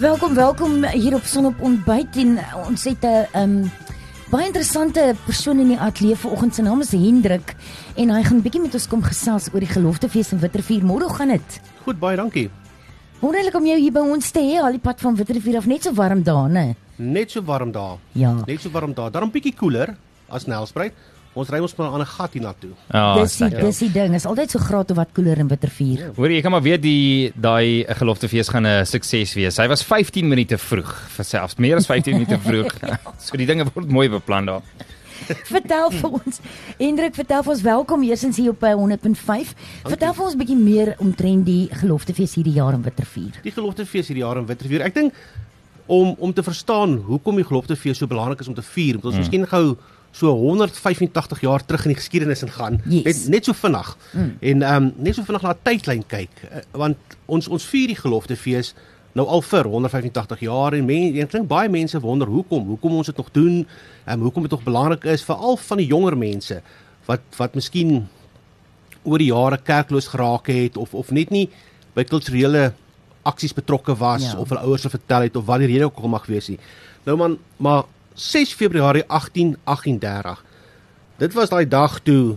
Welkom, welkom hier op Sonop Ontbyt en ons het 'n um baie interessante persoon in die ateljee vanoggend. Sy naam is Hendrik en hy gaan 'n bietjie met ons kom gesels oor die geloftefees in Wittervier. Môre gaan dit? Goed, baie dankie. Wonderlik om jou hier by ons te hê. Al die pad van Wittervier af net so warm daar, né? Net so warm daar. Ja. Net so warm daar. Daarom bietjie koeler as Nelspruit. Ons ry ons maar aan 'n gat hiernatoe. Ja, dis die, dis die ding. Is altyd so graad of wat koeler in Wittervier. Ja. Hoor jy kan maar weet die daai geloftefees gaan 'n sukses wees. Hy was 15 minute vroeg, vir selfs meer as 15 minute vroeg. so die dinge word mooi beplan daar. vertel vir ons. Hendrik, vertel vir ons welkom eersins hier op 100.5. Vertel vir ons 'n bietjie meer omtrent die geloftefees hierdie jaar in Wittervier. Die geloftefees hierdie jaar in Wittervier. Ek dink om om te verstaan hoekom die geloftefees so belangrik is om te vier, moet ons mm. miskien gou so 185 jaar terug in die geskiedenis ingaan. Yes. Net net so vinnig. Mm. En ehm um, net so vinnig na tydlyn kyk, uh, want ons ons vier die geloftefees nou al vir 185 jaar en mense ek dink baie mense wonder hoekom hoekom ons dit nog doen en um, hoekom dit nog belangrik is veral van die jonger mense wat wat miskien oor die jare kerkloos geraak het of of net nie by kulturele aksies betrokke was ja. of hulle ouers hulle vertel het of wat die rede ook al mag wees nie nou man maar 6 Februarie 1838 dit was daai dag toe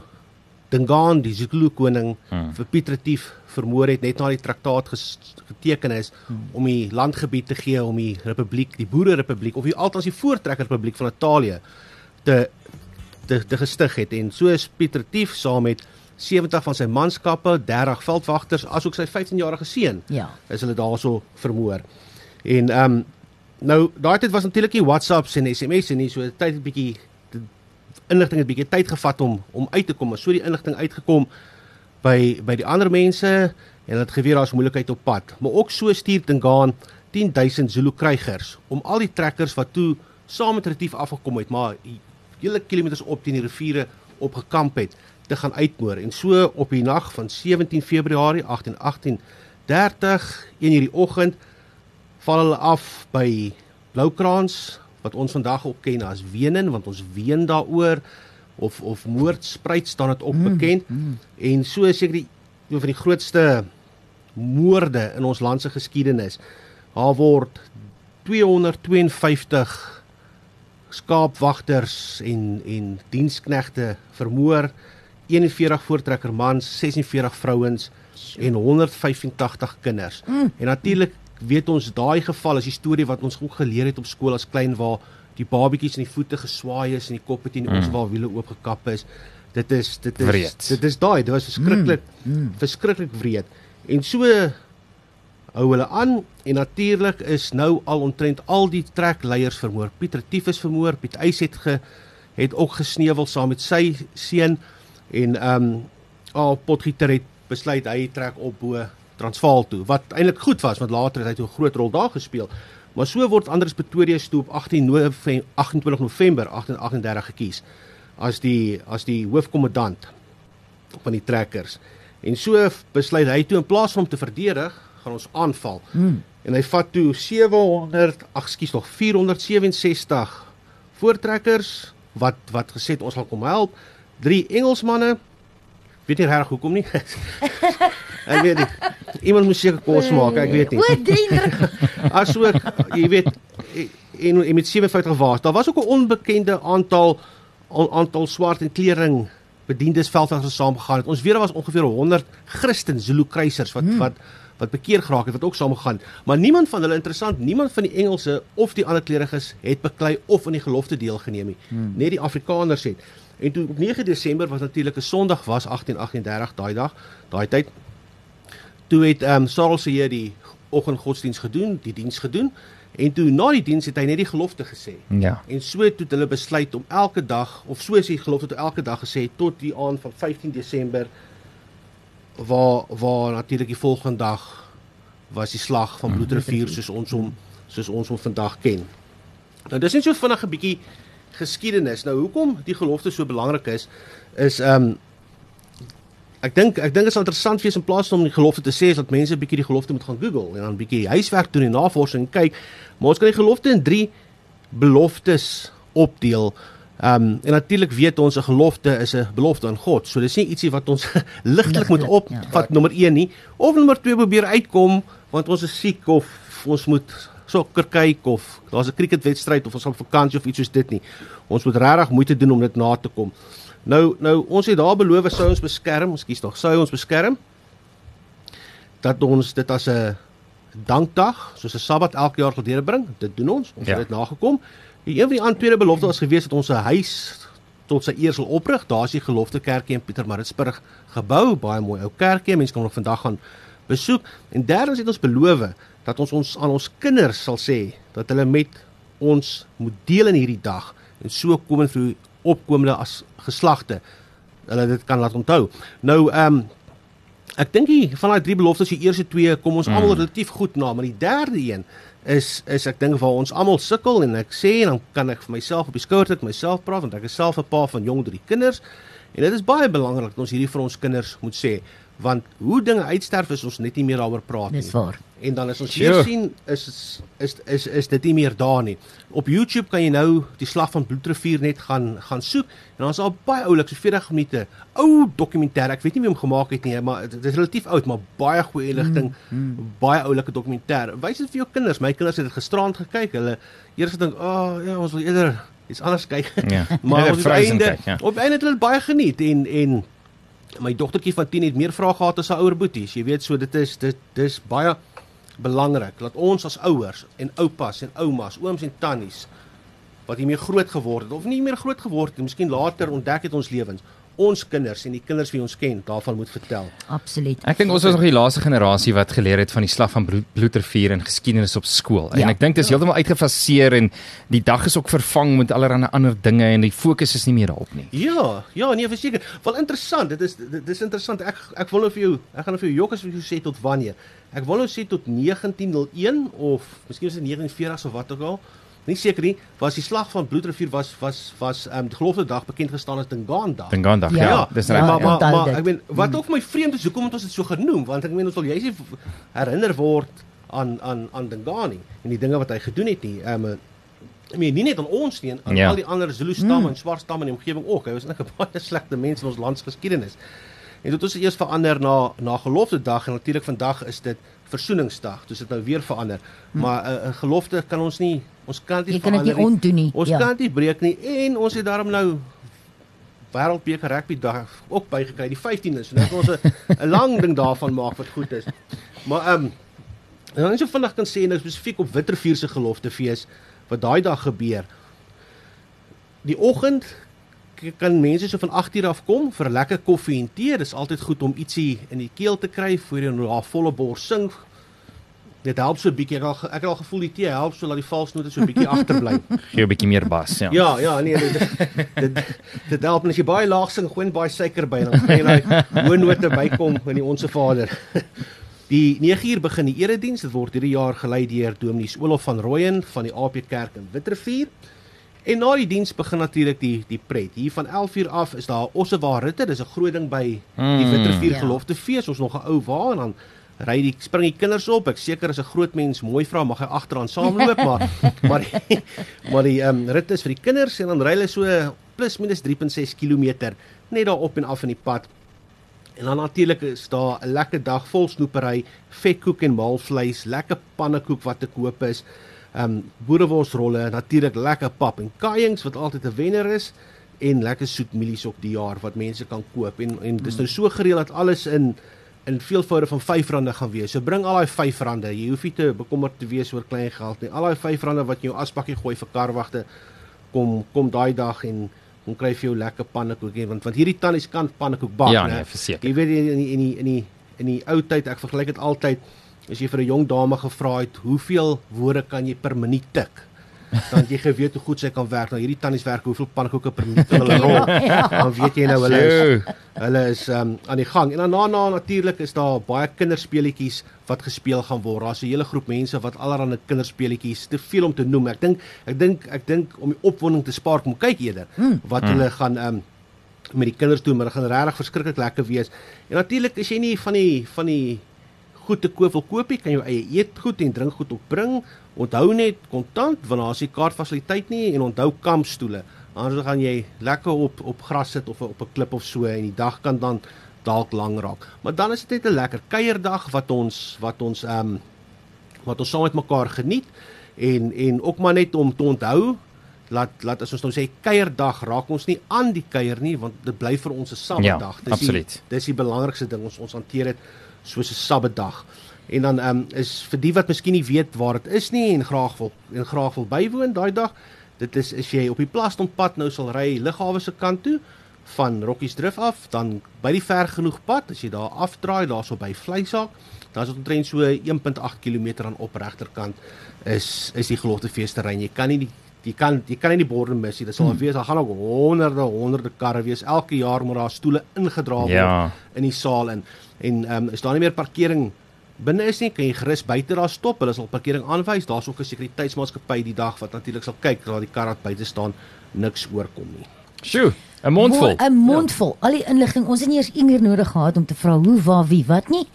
Dingaan die Zulu koning hmm. vir Piet Retief vermoor het net na die traktaat geteken is hmm. om die landgebied te gee om die republiek, die Boere Republiek of die altans die Voortrekker Republiek van Italië te te te gestig het en so is Piet Retief saam met 70 van sy manskappe, 30 veldwagters asook sy 15-jarige seun. Ja. Is hulle daarso vermoor. En ehm um, nou daai tyd was natuurlik nie WhatsApps en SMS'e nie, so tyd 'n bietjie inligting het bietjie tyd gevat om om uit te kom, maar so die inligting uitgekom by by die ander mense en dit geweer daar's moeilikheid op pad. Maar ook so stuur Dingaan 10000 Zulu krygers om al die trekkers wat toe saam met Retief afgekom het, maar hele kilometers op teen die riviere opgekamp het te gaan uitmoor. En so op die nag van 17 Februarie 1830 in hierdie oggend val hulle af by Bloukraans wat ons vandag ook ken as Wenen want ons ween daaroor of of moordspruit staan dit op mm, bekend mm, mm. en so is seker die een van die grootste moorde in ons land se geskiedenis. Daar word 252 skaapwagters en en diensknegte vermoor, 41 voortrekker mans, 46 vrouens en 185 kinders. Mm. En natuurlik weet ons daai geval is die storie wat ons ook geleer het op skool as klein waar die babetjies in die voete geswaai is en die koppe teen mm. ons waar wiele oopgekap is. Dit is dit is wreed. dit is daai, dit was verskriklik mm. mm. verskriklik wreed. En so hou hulle aan en natuurlik is nou al omtrent al die trekleiers vermoor. Pieter Tiefus vermoor, Piet Eys het ge het ook gesneuwel saam met sy seun en ehm um, al Potgieter het besluit hy trek op bo Transvaal toe wat eintlik goed was want later het hy 'n groot rol daar gespeel. Maar so word Andries Pretorius toe op 18 November 28 November 1838 gekies as die as die hoofkommandant van die trekkers. En so besluit hy toe in plaas van om te verdedig, gaan ons aanval. Hmm. En hy vat toe 700, ag skus nog 467 voortrekkers wat wat gesê het ons gaan kom help. Drie Engelsmanne weet nie reg hoekom nie. ek weet nie. Iemand moet seker kos maak, ek weet nie. O, drie. Asook jy weet en, en met 57 waas. Daar was ook 'n onbekende aantal aantal swart en klering bediendes veldwagters saamgegaan het. Ons weet daar was ongeveer 100 Christen Zulu kruisers wat hmm. wat wat bekeer geraak het wat ook saamgegaan. Maar niemand van hulle interessant, niemand van die Engelse of die ander kleriges het beklei of aan die gelofte deelgeneem nie. Hmm. Net die Afrikaners het. En toe op 9 Desember wat natuurlik 'n Sondag was 1838 daai dag, daai tyd. Toe het ehm um, Sarel se heer die oggendgodsdiens gedoen, die diens gedoen. En toe na die diens het hy net die gelofte gesê. Ja. En so het hulle besluit om elke dag of so is die gelofte toe elke dag gesê tot die aand van 15 Desember waar waar natuurlik die volgende dag was die slag van Bloedrivier soos ons hom soos ons hom vandag ken. Nou dis net so vinnig 'n bietjie geskiedenis. Nou hoekom die gelofte so belangrik is is ehm um, ek dink ek dink dit is interessant wees in plaas om die gelofte te sê is dat mense 'n bietjie die gelofte moet gaan Google en dan 'n bietjie huiswerk doen en navorsing kyk. Maar ons kan die gelofte in 3 beloftes opdeel. Ehm um, en natuurlik weet ons 'n gelofte is 'n belofte aan God. So dis nie ietsie wat ons ligtelik moet opvat ja. nommer 1 nie of nommer 2 probeer uitkom want ons is siek of ons moet sokker kyk of daar's 'n cricketwedstryd of ons op vakansie of iets soos dit nie. Ons moet regtig moeite doen om dit na te kom. Nou nou ons het daar beloof sou ons beskerm, ekskuus tog, sou ons beskerm dat ons dit as 'n dankdag, soos 'n Sabbat elke jaar gelede bring. Dit doen ons. Ons ja. het dit nagekom. Die een van die ander tweede belofte was gewees dat ons 'n huis tot sy eer sal oprig. Daar's die gelofte kerkie in Pietermaritzburg gebou, baie mooi ou kerkie. Mense kan nog vandag gaan besoek. En derdens het ons beloof dat ons ons aan ons kinders sal sê dat hulle met ons moet deel in hierdie dag en so kom en vir opkomende as geslagte hulle dit kan laat onthou. Nou ehm um, ek dink die van daai drie beloftes, die eerste twee kom ons mm. almal relatief goed na, maar die derde een is is ek dink waar ons almal sukkel en ek sê en dan kan ek vir myself op die skouer tik myself praat want ek is self 'n pa van jong drie kinders en dit is baie belangrik dat ons hierdie vir ons kinders moet sê want hoe dinge uitsterf is ons net nie meer daaroor praat nie. Dis waar. En dan as ons weer sien is is is is dit nie meer daar nie. Op YouTube kan jy nou die slag van Bloedrivier net gaan gaan soek en dan's al baie oulik so 40 minute ou dokumentêr. Ek weet nie wie hom gemaak het nie, maar dit is relatief oud, maar baie goeie inligting, mm, mm. baie oulike dokumentêr. Wys dit vir jou kinders. My kinders het dit gisterand gekyk. Hulle eers gedink, "Ag, oh, ja, ons wil eerder iets anders kyk." Ja. maar op einde kyk, ja. op einde het hulle baie geniet en en my dogtertjie van 10 het meer vrae gehad as haar ouer boeties. Jy weet so dit is dit dis baie belangrik dat ons as ouers en oupas en oumas, ooms en tannies wat hiermee groot geword het of nie meer groot geword het, miskien later ontdek het ons lewens ons kinders en die kinders wie ons ken daarvan moet vertel. Absoluut. Ek dink ons was nog die laaste generasie wat geleer het van die slag van Bloedrivier en geskiedenis op skool. Ja. En ek dink dit is ja. heeltemal uitgefaseer en die dag is ook vervang met allerlei ander dinge en die fokus is nie meer daarop nie. Ja, ja, nee, verseker. Wel interessant. Dit is dit is interessant. Ek ek wil nou vir jou, ek gaan nou vir jou jokkes vir jou sê tot wanneer. Ek wil nou sê tot 1901 of miskien is dit 1940 of wat ook al nie seker nie, was die slag van Bloedrivier was was was ehm um, gelofte dag bekend gestaan as Dingaandag. Dingaandag, ja. ja. Dis reg. Maar maar, maar ek meen wat hmm. ook my vreemd is, hoekom het ons dit so genoem? Want ek meen ons wil jy herinner word aan aan aan Dingani en die dinge wat hy gedoen het nie. Ehm um, ek meen nie net aan ons nie, aan ja. al die ander Zulu stamme mm. en swart stamme in die omgewing ook. Hy was net 'n baie slegte mens in ons landsgeskiedenis. En dit het ons eers verander na na gelofte dag en natuurlik vandag is dit versoeningsdag. Dis dit nou weer verander. Hm. Maar 'n uh, uh, gelofte kan ons nie ons kan dit nie verander nie. Jy kan dit nie ontdoen nie. Ons ja. kan dit breek nie en ons het daarom nou wêreldbeker rugby dag ook bygekry die 15de. So net ons 'n lang ding daarvan maak wat goed is. Maar ehm um, dan is jy vinnig kan sê nou spesifiek op Witrifuur se geloftefees wat daai dag gebeur. Die oggend kan mense so van 8uur af kom vir 'n lekker koffie en tee. Dis altyd goed om ietsie in die keel te kry voor jy nou daar volle bors sing. Dit help so 'n bietjie. Ek, ek het al gevoel die tee help so dat die valsnote so 'n bietjie agterbly. Gee 'n bietjie meer bas, ja. Ja, ja, nee, dit dit dit help as jy baie laag sing, gooi baie suiker by dan gaan jy nou hoë note bykom in die onsse Vader. Die 9uur begin die erediens. Dit word hierdie jaar gelei deur Dominee Olof van Rooyen van die AP Kerk in Witrifuur. En na die diens begin natuurlik die die pret. Hier van 11:00 af is daar Ossewa ritte. Dis 'n groot ding by die Witrifuur ja. gelofte fees. Ons nog 'n ou wa en dan ry die spring die kinders op. Ek seker as 'n groot mens mooi vra mag hy agteraan saamloop, maar maar die, maar die ehm um, rit is vir die kinders en dan ry hulle so plus minus 3.6 km net daar op en af in die pad. En dan natuurlik is daar 'n lekker dag vol snoepery, vetkoek en maalvleis, lekker pannekoek wat te koop is ehm um, boerewolsrolle, natuurlik lekker pap en kaaings wat altyd 'n wenner is en lekker soet mielies op die jaar wat mense kan koop en en dis nou so gereël dat alles in in veelvoude van R5 gaan wees. So bring al daai R5. Jy hoef nie te bekommerd te wees oor klein geld nie. Al daai R5 wat jy jou aspakkie gooi vir karwagte kom kom daai dag en kom kry vir jou lekker pannekoek want want hierdie tannies kan pannekoek bak, ja, nee, verseker. Jy weet in die, in die in die in die ou tyd, ek vergelyk dit altyd as jy vir 'n jong dame gevra het hoeveel woorde kan jy per minuut tik? Dan jy geweet hoe goed sy kan werk. Nou hierdie tannies werk hoeveel pannekoeke per minuut hulle rol. Ja, dan weet jy nou hulle is, hulle is um, aan die gang. En dan daarna natuurlik is daar baie kinderspeletjies wat gespeel gaan word. Daar's 'n hele groep mense wat allerlei kinderspeletjies te veel om te noem. Ek dink ek dink ek dink om die opwinding te spaar kom kyk eerder hmm. wat hulle hmm. gaan um, met die kinders doen. Maar dit gaan regtig verskriklik lekker wees. En natuurlik is jy nie van die van die goed te koop wil koop, jy kan jou eie eetgoed en drinkgoed opbring. Onthou net kontant want daar is nie kaartfasiliteit nie en onthou kampstoele. Anders gaan jy lekker op op gras sit of op 'n klip of so en die dag kan dan dalk lank raak. Maar dan is dit net 'n lekker kuierdag wat ons wat ons ehm um, wat ons saam met mekaar geniet. En en ook maar net om te onthou laat laat as ons nou sê kuierdag raak ons nie aan die kuier nie want dit bly vir ons 'n sabbatdag. Ja, absoluut. Die, dis die belangrikste ding ons ons hanteer dit soos 'n sabbatdag. En dan ehm um, is vir die wat miskien nie weet waar dit is nie en graag wil en graag wil bywoon daai dag, dit is as jy op die Plastonpad nou sal ry Lughawe se kant toe van Rockies Drift af, dan by die ver genoeg pad, as jy daar afdraai daarso by Vleisaak, dan is dit omtrent so 1.8 km aan op regterkant is is die geloftefeesterrein. Jy kan nie die jy kan jy kan nie die borde mis nie. Dit sal hmm. wees, daar gaan ook honderde honderde karre wees. Elke jaar moet daar stoele ingedra word Ja. in die saal in. En ehm um, is daar nie meer parkering binne is nie, kan jy gerus buite daar stop. Hulle sal parkering aanwys. Daar's ook 'n sekuriteitsmaatskappy die dag wat natuurlik sal kyk dat die kar wat buite staan niks oorkom nie. Sjoe, 'n mondvol. 'n mondvol. Al die inligting. Ons het nie eers Inger nodig gehad om te vra hoe, waar, wie, wat nie.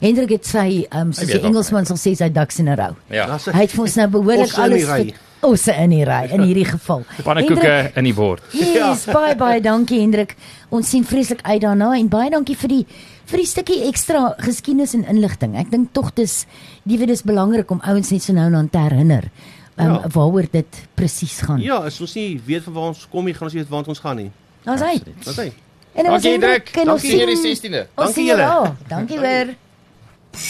Hendrik het sy ehm um, soos weet die ook Engelsman sal sê sy ducks in 'n rou. Ja. Hy het vir ons nou behoorlik alles ry. Osse in die ry in hierdie geval. Pannekoeke in die bord. Yes, baie baie dankie Hendrik. Ons sien vreeslik uit daarna en baie dankie vir die vir die stukkie ekstra geskiedenis en inligting. Ek dink tog dis die weet dis belangrik om ouens net so nou en dan te herinner. Um, Ja. waaroor dit presies gaan. Ja, as ons nie weet van waar ons kom nie, gaan ons nie weet waar ons gaan nie. Daar's hy. Wat hy? En Dankie Hendrik. en ons Dankie vir die 16de. Ons Dankie julle. Dankie weer.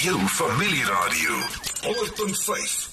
Jou familieradio 100.5